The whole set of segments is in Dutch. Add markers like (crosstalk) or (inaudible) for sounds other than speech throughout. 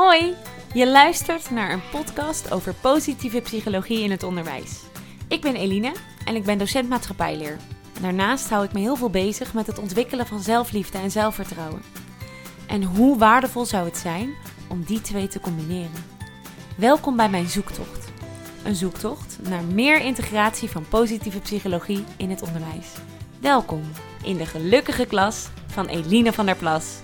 Hoi, je luistert naar een podcast over positieve psychologie in het onderwijs. Ik ben Eline en ik ben docent maatschappijleer. Daarnaast hou ik me heel veel bezig met het ontwikkelen van zelfliefde en zelfvertrouwen. En hoe waardevol zou het zijn om die twee te combineren? Welkom bij mijn zoektocht. Een zoektocht naar meer integratie van positieve psychologie in het onderwijs. Welkom in de gelukkige klas van Eline van der Plas.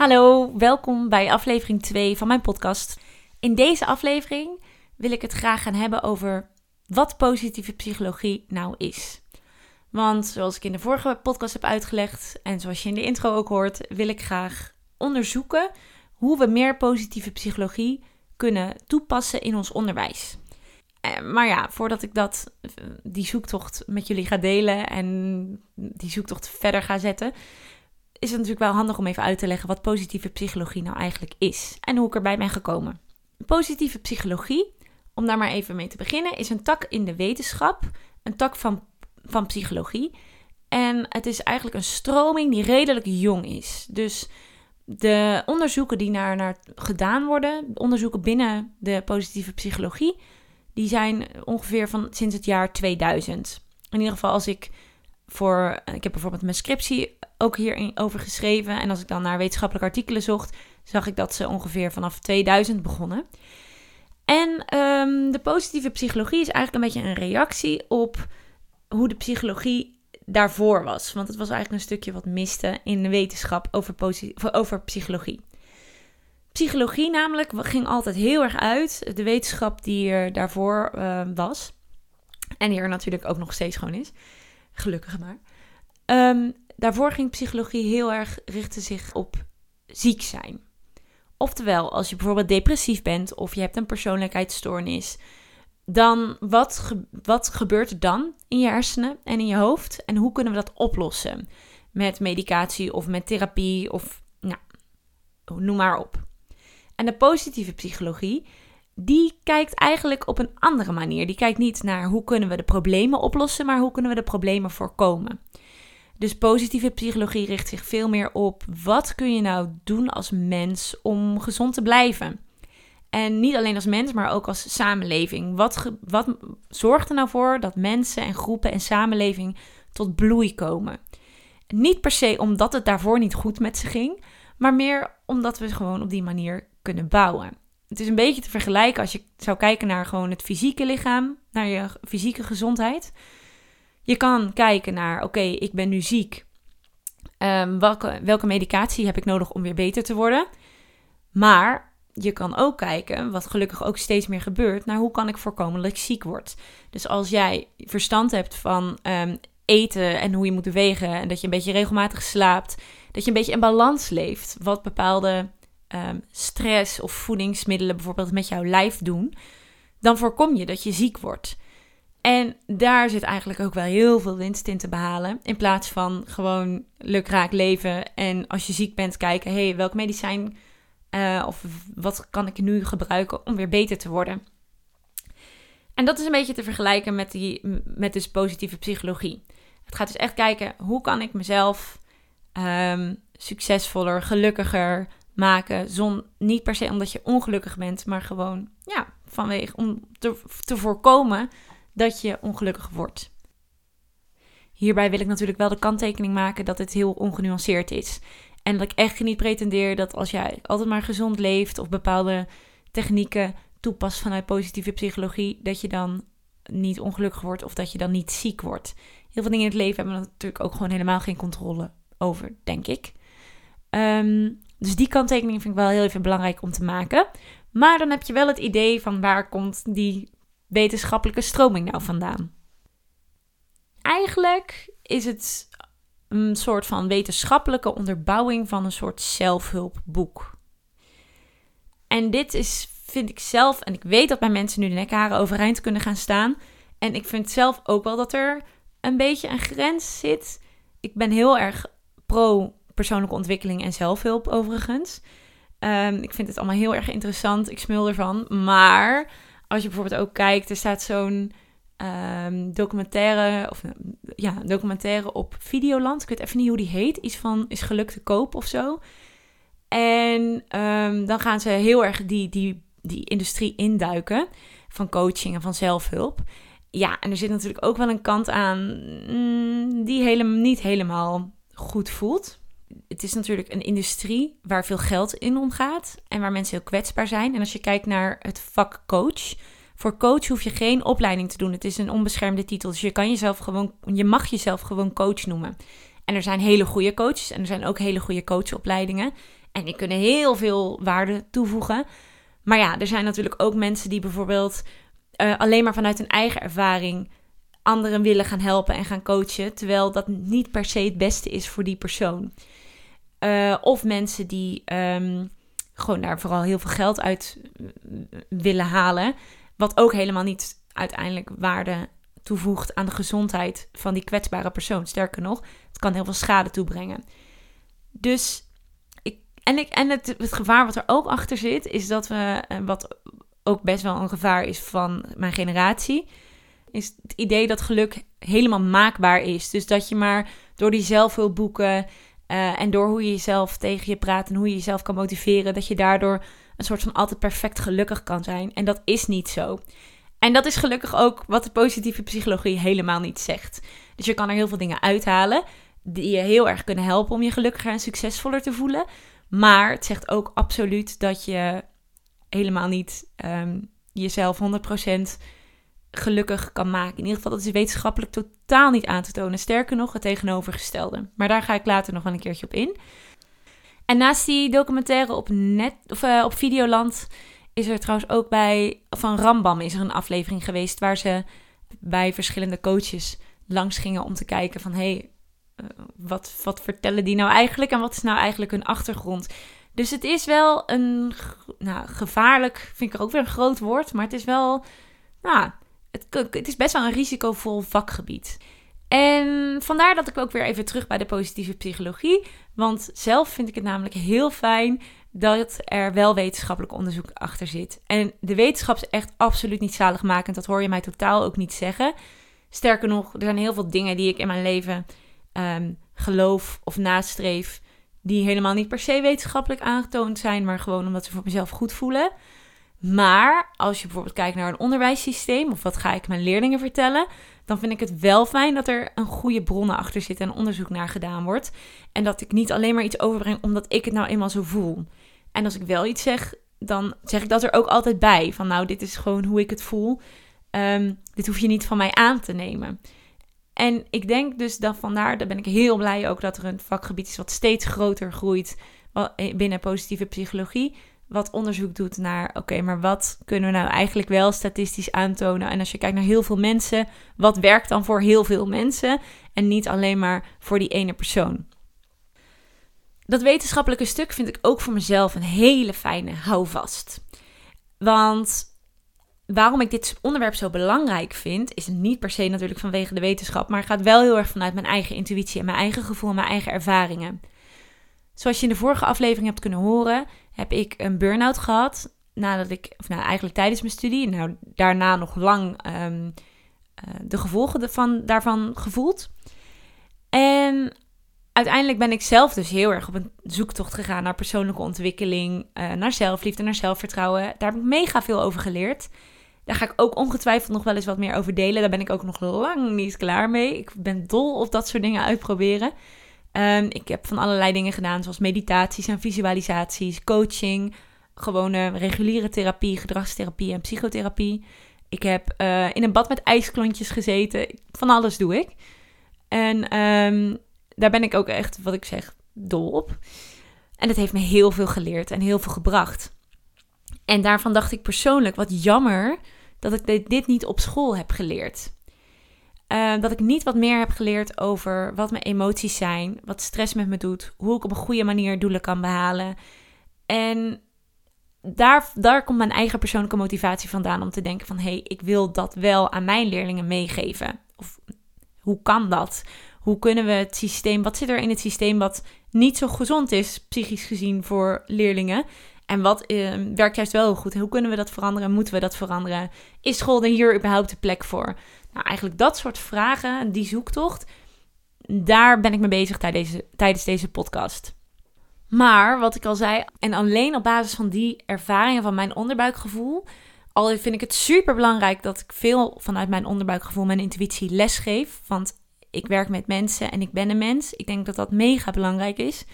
Hallo, welkom bij aflevering 2 van mijn podcast. In deze aflevering wil ik het graag gaan hebben over wat positieve psychologie nou is. Want zoals ik in de vorige podcast heb uitgelegd en zoals je in de intro ook hoort, wil ik graag onderzoeken hoe we meer positieve psychologie kunnen toepassen in ons onderwijs. Eh, maar ja, voordat ik dat, die zoektocht met jullie ga delen en die zoektocht verder ga zetten, is het natuurlijk wel handig om even uit te leggen wat positieve psychologie nou eigenlijk is en hoe ik erbij ben gekomen. Positieve psychologie, om daar maar even mee te beginnen, is een tak in de wetenschap, een tak van, van psychologie. En het is eigenlijk een stroming die redelijk jong is. Dus de onderzoeken die naar, naar gedaan worden, onderzoeken binnen de positieve psychologie, die zijn ongeveer van sinds het jaar 2000. In ieder geval als ik voor, ik heb bijvoorbeeld mijn scriptie ook hierover geschreven. En als ik dan naar wetenschappelijke artikelen zocht, zag ik dat ze ongeveer vanaf 2000 begonnen. En ehm, de positieve psychologie is eigenlijk een beetje een reactie op hoe de psychologie daarvoor was. Want het was eigenlijk een stukje wat miste in de wetenschap over, over psychologie. Psychologie namelijk ging altijd heel erg uit, de wetenschap die er daarvoor uh, was. En die er natuurlijk ook nog steeds gewoon is. Gelukkig maar. Um, daarvoor ging psychologie heel erg richten zich op ziek zijn. Oftewel, als je bijvoorbeeld depressief bent of je hebt een persoonlijkheidsstoornis, dan wat, wat gebeurt er dan in je hersenen en in je hoofd en hoe kunnen we dat oplossen? Met medicatie of met therapie of nou, noem maar op. En de positieve psychologie, die kijkt eigenlijk op een andere manier. Die kijkt niet naar hoe kunnen we de problemen oplossen, maar hoe kunnen we de problemen voorkomen. Dus positieve psychologie richt zich veel meer op wat kun je nou doen als mens om gezond te blijven. En niet alleen als mens, maar ook als samenleving. Wat, wat zorgt er nou voor dat mensen en groepen en samenleving tot bloei komen? Niet per se omdat het daarvoor niet goed met ze ging, maar meer omdat we gewoon op die manier kunnen bouwen. Het is een beetje te vergelijken als je zou kijken naar gewoon het fysieke lichaam, naar je fysieke gezondheid. Je kan kijken naar, oké, ik ben nu ziek. Um, welke, welke medicatie heb ik nodig om weer beter te worden? Maar je kan ook kijken, wat gelukkig ook steeds meer gebeurt, naar hoe kan ik voorkomen dat ik ziek word. Dus als jij verstand hebt van um, eten en hoe je moet bewegen en dat je een beetje regelmatig slaapt, dat je een beetje in balans leeft, wat bepaalde um, stress of voedingsmiddelen bijvoorbeeld met jouw lijf doen, dan voorkom je dat je ziek wordt. En daar zit eigenlijk ook wel heel veel winst in te behalen. In plaats van gewoon lukraak leven en als je ziek bent kijken, hé, hey, welk medicijn uh, of wat kan ik nu gebruiken om weer beter te worden. En dat is een beetje te vergelijken met, die, met dus positieve psychologie. Het gaat dus echt kijken, hoe kan ik mezelf um, succesvoller, gelukkiger maken. Zon, niet per se omdat je ongelukkig bent, maar gewoon ja, vanwege om te, voorkomen dat je ongelukkig wordt. Hierbij wil ik natuurlijk wel de kanttekening maken dat het heel ongenuanceerd is. En dat ik echt niet pretendeer dat als jij altijd maar gezond leeft of bepaalde technieken toepast vanuit positieve psychologie, dat je dan niet ongelukkig wordt of dat je dan niet ziek wordt. Heel veel dingen in het leven hebben we natuurlijk ook gewoon helemaal geen controle over, denk ik. Um, dus die kanttekening vind ik wel heel even belangrijk om te maken. Maar dan heb je wel het idee van waar komt die wetenschappelijke stroming nou vandaan? Eigenlijk is het een soort van wetenschappelijke onderbouwing van een soort zelfhulpboek. En dit is, vind ik zelf, en ik weet dat mijn mensen nu de nekharen overeind kunnen gaan staan. En ik vind zelf ook wel dat er een beetje een grens zit. Ik ben heel erg pro persoonlijke ontwikkeling en zelfhulp overigens. Um, ik vind het allemaal heel erg interessant. Ik smul ervan. Maar als je bijvoorbeeld ook kijkt, er staat zo'n um, documentaire, of ja, documentaire op Videoland. Ik weet even niet hoe die heet. Iets van is geluk te koop of zo. En ehm, dan gaan ze heel erg die, die, die industrie induiken van coaching en van zelfhulp. Ja, en er zit natuurlijk ook wel een kant aan mm, die helemaal, niet helemaal goed voelt. Het is natuurlijk een industrie waar veel geld in omgaat en waar mensen heel kwetsbaar zijn. En als je kijkt naar het vak coach, voor coach hoef je geen opleiding te doen. Het is een onbeschermde titel, dus je kan jezelf gewoon, je mag jezelf gewoon coach noemen. En er zijn hele goede coaches en er zijn ook hele goede coachopleidingen. En die kunnen heel veel waarde toevoegen. Maar ja, er zijn natuurlijk ook mensen die bijvoorbeeld uh, alleen maar vanuit hun eigen ervaring anderen willen gaan helpen en gaan coachen, terwijl dat niet per se het beste is voor die persoon. Uh, of mensen die um, gewoon daar vooral heel veel geld uit willen halen, wat ook helemaal niet uiteindelijk waarde toevoegt aan de gezondheid van die kwetsbare persoon. Sterker nog, het kan heel veel schade toebrengen. Dus ik, en, ik, en het, het gevaar wat er ook achter zit, is dat we, eh, wat ook best wel een gevaar is van mijn generatie, is het idee dat geluk helemaal maakbaar is. Dus dat je maar door die zelfhulpboeken uh, en door hoe je jezelf tegen je praat en hoe je jezelf kan motiveren, dat je daardoor een soort van altijd perfect gelukkig kan zijn. En dat is niet zo. En dat is gelukkig ook wat de positieve psychologie helemaal niet zegt. Dus je kan er heel veel dingen uithalen die je heel erg kunnen helpen om je gelukkiger en succesvoller te voelen. Maar het zegt ook absoluut dat je helemaal niet um, jezelf 100% gelukkig kan maken. In ieder geval, dat is wetenschappelijk totaal niet aan te tonen. Sterker nog, het tegenovergestelde. Maar daar ga ik later nog wel een keertje op in. En naast die documentaire op, net, of, uh, op Videoland is er trouwens ook bij van Rambam is er een aflevering geweest waar ze bij verschillende coaches langs gingen om te kijken van hé, hey, uh, wat, wat vertellen die nou eigenlijk en wat is nou eigenlijk hun achtergrond? Dus het is wel een, nou, gevaarlijk vind ik ook weer een groot woord, maar het is wel, nou, het, het is best wel een risicovol vakgebied. En vandaar dat ik ook weer even terug bij de positieve psychologie. Want zelf vind ik het namelijk heel fijn dat er wel wetenschappelijk onderzoek achter zit. En de wetenschap is echt absoluut niet zaligmakend. Dat hoor je mij totaal ook niet zeggen. Sterker nog, er zijn heel veel dingen die ik in mijn leven um, geloof of nastreef. Die helemaal niet per se wetenschappelijk aangetoond zijn, maar gewoon omdat ze voor mezelf goed voelen. Maar als je bijvoorbeeld kijkt naar een onderwijssysteem of wat ga ik mijn leerlingen vertellen, dan vind ik het wel fijn dat er een goede bronnen achter zitten en onderzoek naar gedaan wordt. En dat ik niet alleen maar iets overbreng omdat ik het nou eenmaal zo voel. En als ik wel iets zeg, dan zeg ik dat er ook altijd bij. Van nou, dit is gewoon hoe ik het voel. Um, dit hoef je niet van mij aan te nemen. En ik denk dus dat vandaar, daar ben ik heel blij ook dat er een vakgebied is wat steeds groter groeit eh, binnen positieve psychologie wat onderzoek doet naar, oké, maar wat kunnen we nou eigenlijk wel statistisch aantonen? En als je kijkt naar heel veel mensen, wat werkt dan voor heel veel mensen en niet alleen maar voor die ene persoon? Dat wetenschappelijke stuk vind ik ook voor mezelf een hele fijne houvast. Want waarom ik dit onderwerp zo belangrijk vind, is niet per se natuurlijk vanwege de wetenschap, maar gaat wel heel erg vanuit mijn eigen intuïtie en mijn eigen gevoel en mijn eigen ervaringen. Zoals je in de vorige aflevering hebt kunnen horen, heb ik een burn-out gehad. Nadat ik, of nou eigenlijk tijdens mijn studie, nou daarna nog lang um, uh, de gevolgen van, daarvan gevoeld. En uiteindelijk ben ik zelf dus heel erg op een zoektocht gegaan naar persoonlijke ontwikkeling, uh, naar zelfliefde, naar zelfvertrouwen. Daar heb ik mega veel over geleerd. Daar ga ik ook ongetwijfeld nog wel eens wat meer over delen. Daar ben ik ook nog lang niet klaar mee. Ik ben dol op dat soort dingen uitproberen. Um, ik heb van allerlei dingen gedaan, zoals meditaties en visualisaties, coaching, gewone reguliere therapie, gedragstherapie en psychotherapie. Ik heb uh, in een bad met ijsklontjes gezeten. Van alles doe ik. En um, daar ben ik ook echt, wat ik zeg, dol op. En het heeft me heel veel geleerd en heel veel gebracht. En daarvan dacht ik persoonlijk, wat jammer dat ik dit niet op school heb geleerd. Uh, dat ik niet wat meer heb geleerd over wat mijn emoties zijn, wat stress met me doet, hoe ik op een goede manier doelen kan behalen. En daar, daar komt mijn eigen persoonlijke motivatie vandaan om te denken van hé, hey, ik wil dat wel aan mijn leerlingen meegeven. Of hoe kan dat? Hoe kunnen we het systeem, wat zit er in het systeem wat niet zo gezond is, psychisch gezien, voor leerlingen? En wat uh, werkt juist wel goed? Hoe kunnen we dat veranderen? Moeten we dat veranderen? Is school er hier überhaupt de plek voor? Nou, eigenlijk dat soort vragen, die zoektocht, daar ben ik mee bezig tijdens deze, podcast. Maar wat ik al zei, en alleen op basis van die ervaringen van mijn onderbuikgevoel, al vind ik het super belangrijk dat ik veel vanuit mijn onderbuikgevoel, mijn intuïtie lesgeef. Want ik werk met mensen en ik ben een mens. Ik denk dat dat mega belangrijk is.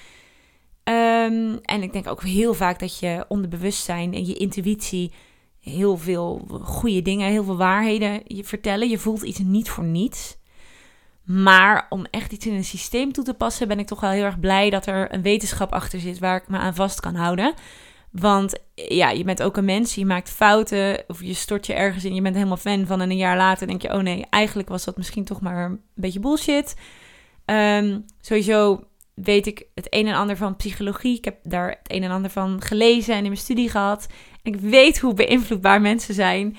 Ehm, en ik denk ook heel vaak dat je onderbewustzijn en je intuïtie heel veel goede dingen, heel veel waarheden je vertellen. Je voelt iets niet voor niets. Maar om echt iets in een systeem toe te passen, ben ik toch wel heel erg blij dat er een wetenschap achter zit waar ik me aan vast kan houden. Want ja, je bent ook een mens, je maakt fouten of je stort je ergens in, je bent helemaal fan van en een jaar later denk je, oh nee, eigenlijk was dat misschien toch maar een beetje bullshit. Um, sowieso weet ik het een en ander van psychologie. Ik heb daar het een en ander van gelezen en in mijn studie gehad. Ik weet hoe beïnvloedbaar mensen zijn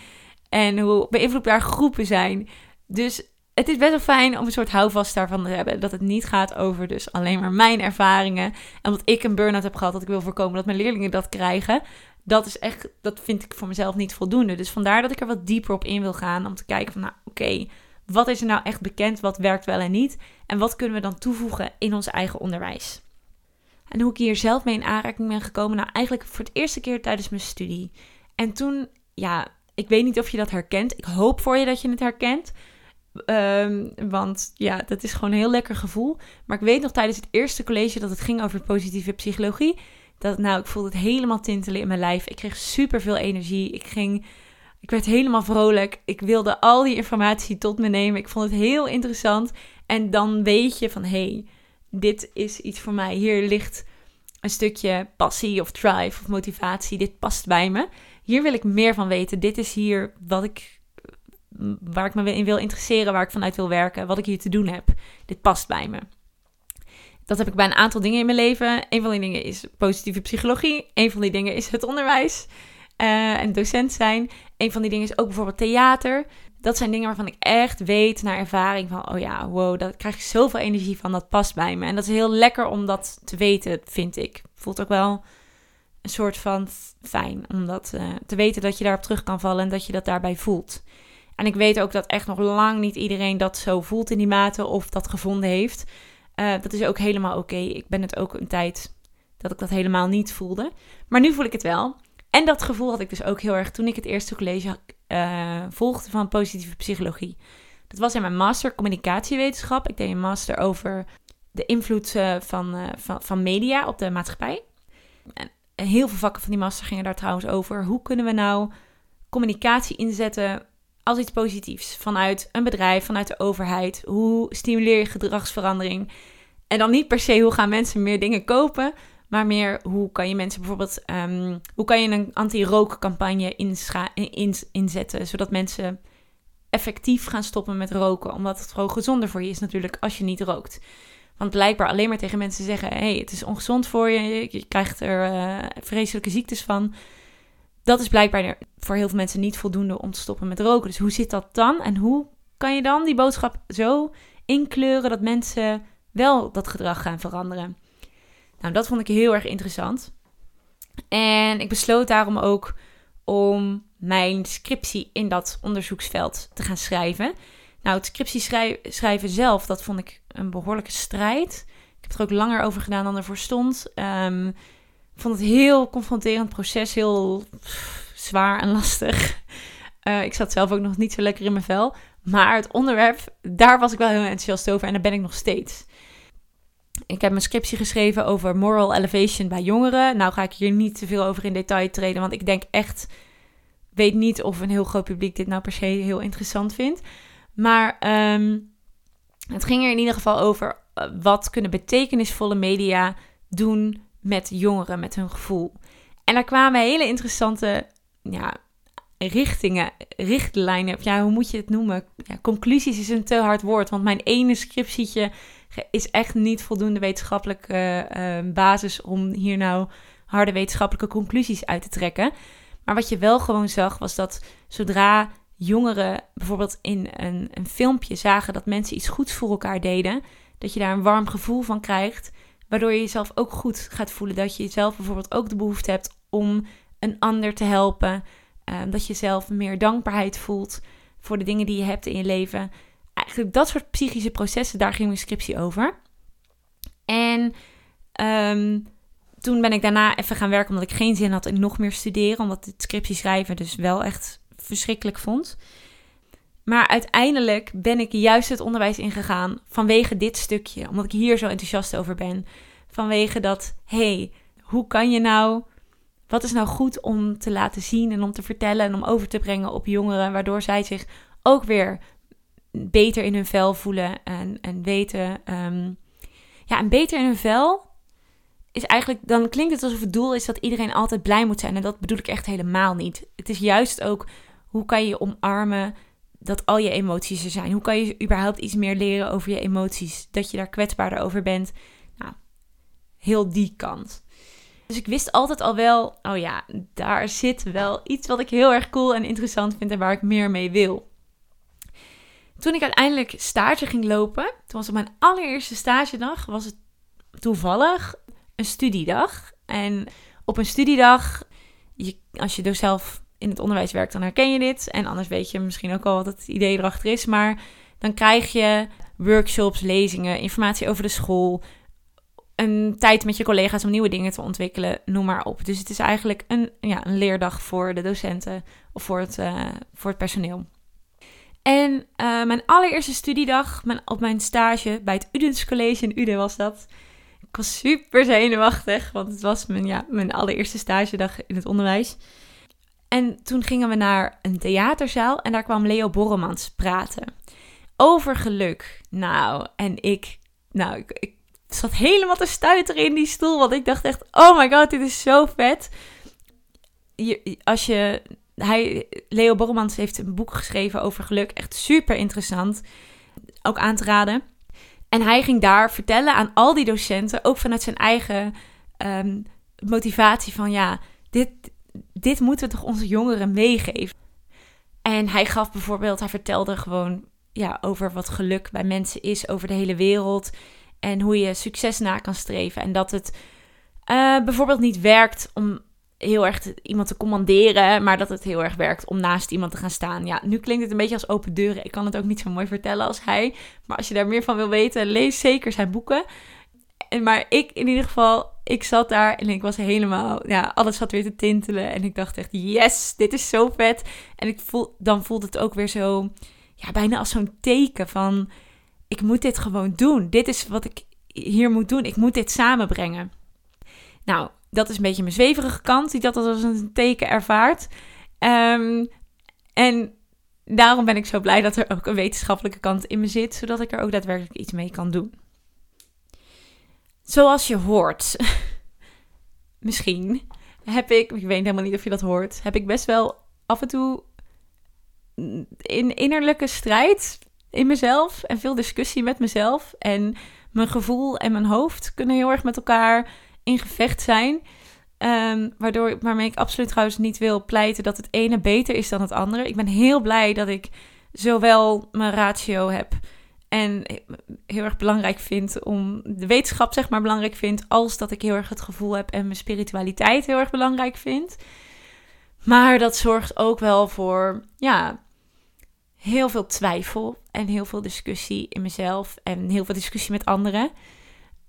en hoe beïnvloedbaar groepen zijn. Dus het is best wel fijn om een soort houvast daarvan te hebben. Dat het niet gaat over dus alleen maar mijn ervaringen. En omdat ik een burn-out heb gehad, dat ik wil voorkomen dat mijn leerlingen dat krijgen. Dat is echt, dat vind ik voor mezelf niet voldoende. Dus vandaar dat ik er wat dieper op in wil gaan. Om te kijken van, nou oké, wat is er nou echt bekend? Wat werkt wel en niet? En wat kunnen we dan toevoegen in ons eigen onderwijs? En hoe ik hier zelf mee in aanraking ben gekomen, nou eigenlijk voor het eerste keer tijdens mijn studie. En toen, ja, ik weet niet of je dat herkent. Ik hoop voor je dat je het herkent. Um, want ja, dat is gewoon een heel lekker gevoel. Maar ik weet nog tijdens het eerste college dat het ging over positieve psychologie. Dat nou, ik voelde het helemaal tintelen in mijn lijf. Ik kreeg super veel energie. Ik ging, ik werd helemaal vrolijk. Ik wilde al die informatie tot me nemen. Ik vond het heel interessant. En dan weet je van, hé, hey, dit is iets voor mij. Hier ligt een stukje passie of drive of motivatie. Dit past bij me. Hier wil ik meer van weten. Dit is hier wat ik waar ik me in wil interesseren, waar ik vanuit wil werken, wat ik hier te doen heb. Dit past bij me. Dat heb ik bij een aantal dingen in mijn leven. Een van die dingen is positieve psychologie. Een van die dingen is het onderwijs uh, en docent zijn. Een van die dingen is ook bijvoorbeeld theater. Dat zijn dingen waarvan ik echt weet naar ervaring van, oh ja, wow, daar krijg ik zoveel energie van, dat past bij me. En dat is heel lekker om dat te weten, vind ik. Voelt ook wel een soort van fijn om dat uh, te weten dat je daarop terug kan vallen en dat je dat daarbij voelt. En ik weet ook dat echt nog lang niet iedereen dat zo voelt in die mate of dat gevonden heeft. Uh, dat is ook helemaal oké. Ik ben het ook een tijd dat ik dat helemaal niet voelde. Maar nu voel ik het wel. En dat gevoel had ik dus ook heel erg toen ik het eerste college uh, volgde van positieve psychologie. Dat was in mijn master communicatiewetenschap. Ik deed een master over de invloed uh, van, van, van media op de maatschappij. En heel veel vakken van die master gingen daar trouwens over. Hoe kunnen we nou communicatie inzetten als iets positiefs vanuit een bedrijf, vanuit de overheid. Hoe stimuleer je gedragsverandering? En dan niet per se hoe gaan mensen meer dingen kopen, maar meer hoe kan je mensen bijvoorbeeld, um, hoe kan je een anti-rookcampagne in, inzetten, zodat mensen effectief gaan stoppen met roken, omdat het gewoon gezonder voor je is natuurlijk als je niet rookt. Want blijkbaar alleen maar tegen mensen zeggen: hé, hey, het is ongezond voor je, je krijgt er uh, vreselijke ziektes van dat is blijkbaar voor heel veel mensen niet voldoende om te stoppen met roken. Dus hoe zit dat dan? En hoe kan je dan die boodschap zo inkleuren dat mensen wel dat gedrag gaan veranderen? Nou, dat vond ik heel erg interessant. En ik besloot daarom ook om mijn scriptie in dat onderzoeksveld te gaan schrijven. Nou, het scriptie schrijven zelf, dat vond ik een behoorlijke strijd. Ik heb er ook langer over gedaan dan ervoor stond. Um, ik vond het heel confronterend proces, heel zwaar en lastig. Uh, ik zat zelf ook nog niet zo lekker in mijn vel. Maar het onderwerp, daar was ik wel heel enthousiast over en daar ben ik nog steeds. Ik heb mijn scriptie geschreven over moral elevation bij jongeren. Nou ga ik hier niet te veel over in detail treden, want ik denk echt, weet niet of een heel groot publiek dit nou per se heel interessant vindt. Maar um, het ging er in ieder geval over uh, wat kunnen betekenisvolle media doen met jongeren, met hun gevoel. En daar kwamen hele interessante ja, richtingen, richtlijnen. Ja, hoe moet je het noemen? Ja, conclusies is een te hard woord. Want mijn ene scriptietje is echt niet voldoende wetenschappelijke uh, basis om hier nou harde wetenschappelijke conclusies uit te trekken. Maar wat je wel gewoon zag, was dat zodra jongeren bijvoorbeeld in een, een filmpje zagen dat mensen iets goeds voor elkaar deden, dat je daar een warm gevoel van krijgt. Waardoor je jezelf ook goed gaat voelen. Dat je jezelf bijvoorbeeld ook de behoefte hebt om een ander te helpen. Ehm, dat je zelf meer dankbaarheid voelt voor de dingen die je hebt in je leven. Eigenlijk dat soort psychische processen, daar ging mijn scriptie over. En um, toen ben ik daarna even gaan werken omdat ik geen zin had in nog meer studeren. Omdat het scriptie schrijven dus wel echt verschrikkelijk vond. Maar uiteindelijk ben ik juist het onderwijs ingegaan vanwege dit stukje. Omdat ik hier zo enthousiast over ben. Vanwege dat, hey, hoe kan je nou... Wat is nou goed om te laten zien en om te vertellen en om over te brengen op jongeren, waardoor zij zich ook weer beter in hun vel voelen en, en weten. Ehm, ja, en beter in hun vel is eigenlijk, dan klinkt het alsof het doel is dat iedereen altijd blij moet zijn. En dat bedoel ik echt helemaal niet. Het is juist ook hoe kan je omarmen dat al je emoties er zijn. Hoe kan je überhaupt iets meer leren over je emoties? Dat je daar kwetsbaarder over bent. Nou, heel die kant. Dus ik wist altijd al wel, oh ja, daar zit wel iets wat ik heel erg cool en interessant vind en waar ik meer mee wil. Toen ik uiteindelijk stage ging lopen, toen was op mijn allereerste stagedag, was het toevallig een studiedag. En op een studiedag, je, als je dus zelf in het onderwijs werkt, dan herken je dit. En anders weet je misschien ook al wat het idee erachter is. Maar dan krijg je workshops, lezingen, informatie over de school. Een tijd met je collega's om nieuwe dingen te ontwikkelen, noem maar op. Dus het is eigenlijk een, ja, een leerdag voor de docenten of voor het, uh, voor het personeel. En uh, mijn allereerste studiedag op mijn stage bij het Udens College in Uden was dat. Ik was super zenuwachtig, want het was mijn, ja, mijn allereerste stagedag in het onderwijs. En toen gingen we naar een theaterzaal en daar kwam Leo Borremans praten. Over geluk. Nou, en ik, nou, ik, zat helemaal te stuiteren in die stoel, want ik dacht echt, oh my god, dit is zo vet. Als je, hij, Leo Borremans heeft een boek geschreven over geluk, echt super interessant, ook aan te raden. En hij ging daar vertellen aan al die docenten, ook vanuit zijn eigen um, motivatie van ja, dit, dit moeten we toch onze jongeren meegeven. En hij gaf bijvoorbeeld, hij vertelde gewoon ja, over wat geluk bij mensen is over de hele wereld. En hoe je succes na kan streven. En dat het uh, bijvoorbeeld niet werkt om heel erg iemand te commanderen, maar dat het heel erg werkt om naast iemand te gaan staan. Ja, nu klinkt het een beetje als open deuren. Ik kan het ook niet zo mooi vertellen als hij. Maar als je daar meer van wil weten, lees zeker zijn boeken. En, maar ik in ieder geval, ik zat daar en ik was helemaal, ja, alles zat weer te tintelen. En ik dacht echt, yes, dit is zo vet. En ik voel, dan voelde het ook weer zo, ja, bijna als zo'n teken van, ik moet dit gewoon doen. Dit is wat ik hier moet doen. Ik moet dit samenbrengen. Nou, dat is een beetje mijn zweverige kant, die dat als een teken ervaart. Um, en daarom ben ik zo blij dat er ook een wetenschappelijke kant in me zit, zodat ik er ook daadwerkelijk iets mee kan doen. Zoals je hoort, (laughs) misschien heb ik, ik weet helemaal niet of je dat hoort, heb ik best wel af en toe in innerlijke strijd in mezelf en veel discussie met mezelf. En mijn gevoel en mijn hoofd kunnen heel erg met elkaar in gevecht zijn. Um, waardoor, waarmee ik absoluut trouwens niet wil pleiten dat het ene beter is dan het andere. Ik ben heel blij dat ik zowel mijn ratio heb en heel erg belangrijk vind om de wetenschap zeg maar belangrijk vind, als dat ik heel erg het gevoel heb en mijn spiritualiteit heel erg belangrijk vind. Maar dat zorgt ook wel voor ja, heel veel twijfel en heel veel discussie in mezelf en heel veel discussie met anderen.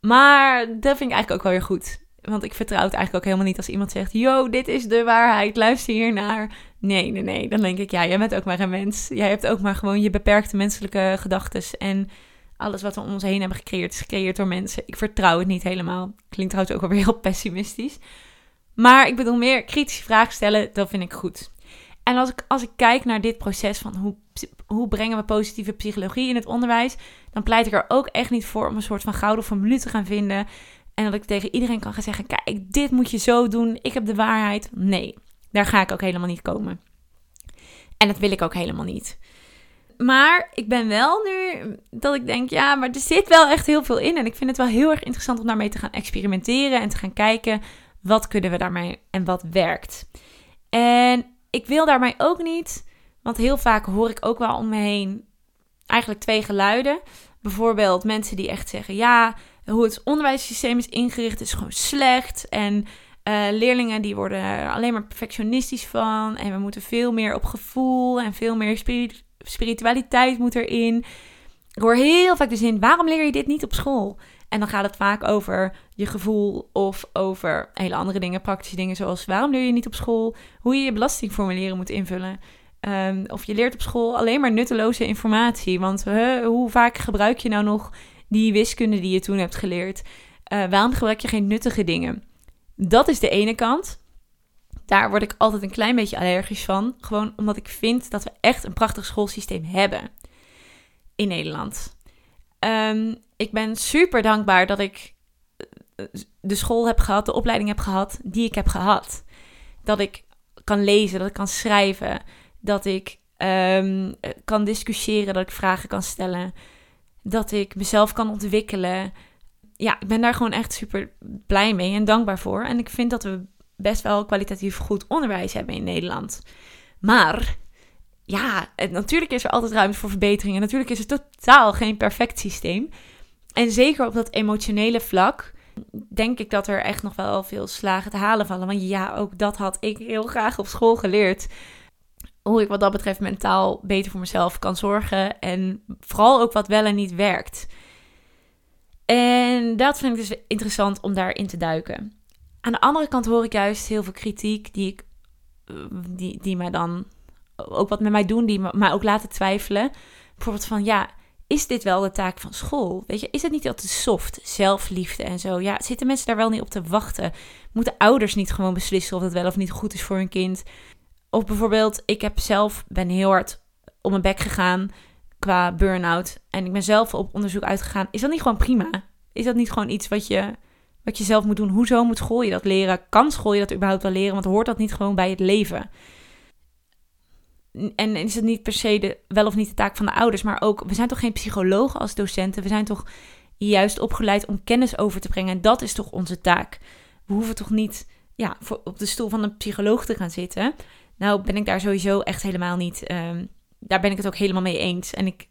Maar dat vind ik eigenlijk ook wel weer goed. Want ik vertrouw het eigenlijk ook helemaal niet als iemand zegt: Yo, dit is de waarheid, luister hier naar. Nee, nee, nee. Dan denk ik: Ja, jij bent ook maar een mens. Jij hebt ook maar gewoon je beperkte menselijke gedachten. En alles wat we om ons heen hebben gecreëerd, is gecreëerd door mensen. Ik vertrouw het niet helemaal. Klinkt trouwens ook wel weer heel pessimistisch. Maar ik bedoel, meer kritische vragen stellen, dat vind ik goed. En als ik, als ik kijk naar dit proces van hoe, hoe brengen we positieve psychologie in het onderwijs, dan pleit ik er ook echt niet voor om een soort van gouden formule te gaan vinden. En dat ik tegen iedereen kan gaan zeggen: kijk, dit moet je zo doen. Ik heb de waarheid. Nee, daar ga ik ook helemaal niet komen. En dat wil ik ook helemaal niet. Maar ik ben wel nu dat ik denk, ja, maar er zit wel echt heel veel in. En ik vind het wel heel erg interessant om daarmee te gaan experimenteren en te gaan kijken wat kunnen we daarmee en wat werkt. En ik wil daarmee ook niet, want heel vaak hoor ik ook wel om me heen eigenlijk twee geluiden. Bijvoorbeeld mensen die echt zeggen, ja, hoe het onderwijssysteem is ingericht is gewoon slecht. En uh, leerlingen die worden er alleen maar perfectionistisch van. En we moeten veel meer op gevoel en veel meer spiritualiteit moet erin. Ik hoor heel vaak de zin, waarom leer je dit niet op school? En dan gaat het vaak over je gevoel of over hele andere dingen, praktische dingen zoals waarom leer je niet op school, hoe je je belastingformulieren moet invullen. Ehm, of je leert op school alleen maar nutteloze informatie. Want hoe vaak gebruik je nou nog die wiskunde die je toen hebt geleerd? Uh, waarom gebruik je geen nuttige dingen? Dat is de ene kant. Daar word ik altijd een klein beetje allergisch van. Gewoon omdat ik vind dat we echt een prachtig schoolsysteem hebben in Nederland. Ehm, ik ben super dankbaar dat ik eh, de school heb gehad, de opleiding heb gehad die ik heb gehad. Dat ik kan lezen, dat ik kan schrijven, dat ik um, kan discussiëren, dat ik vragen kan stellen, dat ik mezelf kan ontwikkelen. Ja, ik ben daar gewoon echt super blij mee en dankbaar voor. En ik vind dat we best wel kwalitatief goed onderwijs hebben in Nederland. Maar ja, natuurlijk is er altijd ruimte voor verbeteringen. Natuurlijk is het totaal geen perfect systeem. En zeker op dat emotionele vlak denk ik dat er echt nog wel veel slagen te halen vallen. Want ja, ook dat had ik heel graag op school geleerd. Hoe ik wat dat betreft mentaal beter voor mezelf kan zorgen. En vooral ook wat wel en niet werkt. En dat vind ik dus interessant om daarin te duiken. Aan de andere kant hoor ik juist heel veel kritiek die, ik, die, die mij dan ook wat met mij doen, die mij ook laten twijfelen. Bijvoorbeeld van ja, is dit wel de taak van school? Weet je, is het niet altijd soft, zelfliefde en zo? Ja, zitten mensen daar wel niet op te wachten? Moeten ouders niet gewoon beslissen of het wel of niet goed is voor hun kind? Of bijvoorbeeld, ik heb zelf ben heel hard om mijn bek gegaan qua burn-out en ik ben zelf op onderzoek uitgegaan. Is dat niet gewoon prima? Is dat niet gewoon iets wat je wat je zelf moet doen. Hoezo moet school je dat leren? Kan school je dat überhaupt wel leren? Want hoort dat niet gewoon bij het leven? En is het niet per se de, wel of niet de taak van de ouders, maar ook, we zijn toch geen psychologen als docenten? We zijn toch juist opgeleid om kennis over te brengen. En dat is toch onze taak? We hoeven toch niet ja, voor, op de stoel van een psycholoog te gaan zitten? Nou, ben ik daar sowieso echt helemaal niet. Ehm, daar ben ik het ook helemaal mee eens. En ik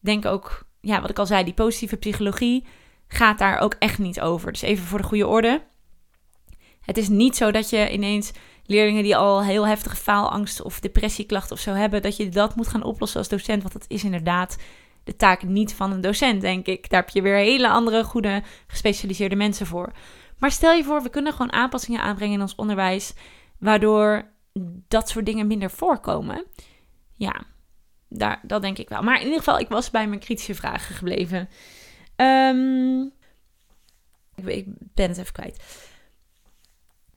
denk ook, ja, wat ik al zei, die positieve psychologie gaat daar ook echt niet over. Dus even voor de goede orde. Het is niet zo dat je ineens leerlingen die al heel heftige faalangst of depressieklachten of zo hebben, dat je dat moet gaan oplossen als docent. Want dat is inderdaad de taak niet van een docent, denk ik. Daar heb je weer hele andere, goede, gespecialiseerde mensen voor. Maar stel je voor, we kunnen gewoon aanpassingen aanbrengen in ons onderwijs, waardoor dat soort dingen minder voorkomen. Ja, daar, dat denk ik wel. Maar in ieder geval, ik was bij mijn kritische vragen gebleven. Ik, ik, ben het even kwijt.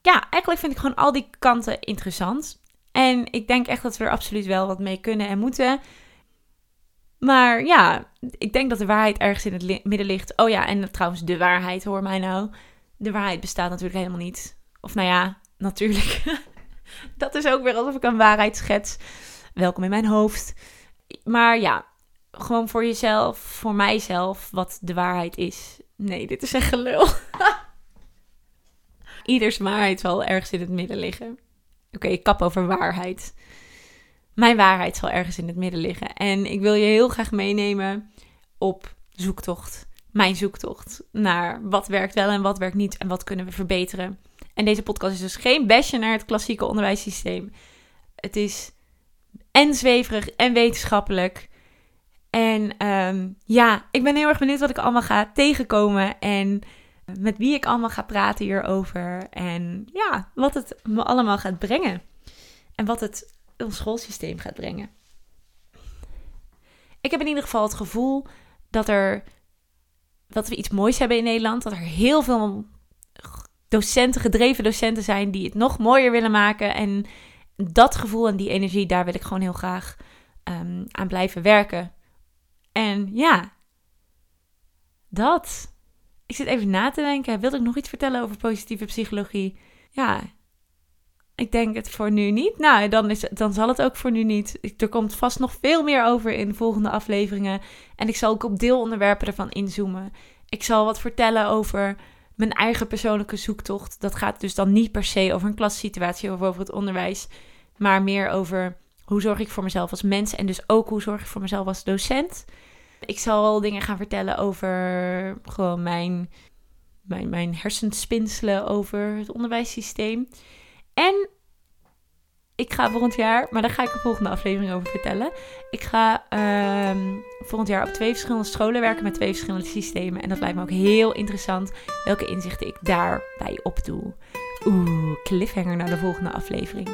Ja, eigenlijk vind ik gewoon al die kanten interessant. En ik denk echt dat we er absoluut wel wat mee kunnen en moeten. Maar ja, ik denk dat de waarheid ergens in het midden ligt. Oh ja, en trouwens, de waarheid, hoor mij nou. De waarheid bestaat natuurlijk helemaal niet. Of nou ja, natuurlijk. (laughs) (laughs) dat is ook weer alsof ik een waarheid schets. Welkom in mijn hoofd. Maar ja, gewoon voor jezelf, voor mijzelf, wat de waarheid is. Nee, dit is echt gelul. (laughs) Ieders waarheid zal ergens in het midden liggen. Oké, ik kap over waarheid. Mijn waarheid zal ergens in het midden liggen. En ik wil je heel graag meenemen op zoektocht. Mijn zoektocht naar wat werkt wel en wat werkt niet en wat kunnen we verbeteren. En deze podcast is dus geen basje naar het klassieke onderwijssysteem. Het is en zweverig en wetenschappelijk. En um, ja, ik ben heel erg benieuwd wat ik allemaal ga tegenkomen. En met wie ik allemaal ga praten hierover. En ja, wat het me allemaal gaat brengen. En wat het ons schoolsysteem gaat brengen. Ik heb in ieder geval het gevoel dat er dat we iets moois hebben in Nederland. Dat er heel veel docenten, gedreven docenten zijn die het nog mooier willen maken. En dat gevoel en die energie, daar wil ik gewoon heel graag um, aan blijven werken. En ja, dat. Ik zit even na te denken. Wilde ik nog iets vertellen over positieve psychologie? Ja, ik denk het voor nu niet. Nou, dan, is, dan zal het ook voor nu niet. Er komt vast nog veel meer over in de volgende afleveringen. En ik zal ook op deelonderwerpen ervan inzoomen. Ik zal wat vertellen over mijn eigen persoonlijke zoektocht. Dat gaat dus dan niet per se over een klassituatie of over het onderwijs. Maar meer over hoe zorg ik voor mezelf als mens. En dus ook hoe zorg ik voor mezelf als docent. Ik zal dingen gaan vertellen over gewoon mijn, mijn, mijn hersenspinselen over het onderwijssysteem. En ik ga volgend jaar, maar daar ga ik de volgende aflevering over vertellen. Ik ga ehm, volgend jaar op twee verschillende scholen werken met twee verschillende systemen. En dat lijkt me ook heel interessant welke inzichten ik daarbij opdoe. Oeh, cliffhanger naar de volgende aflevering.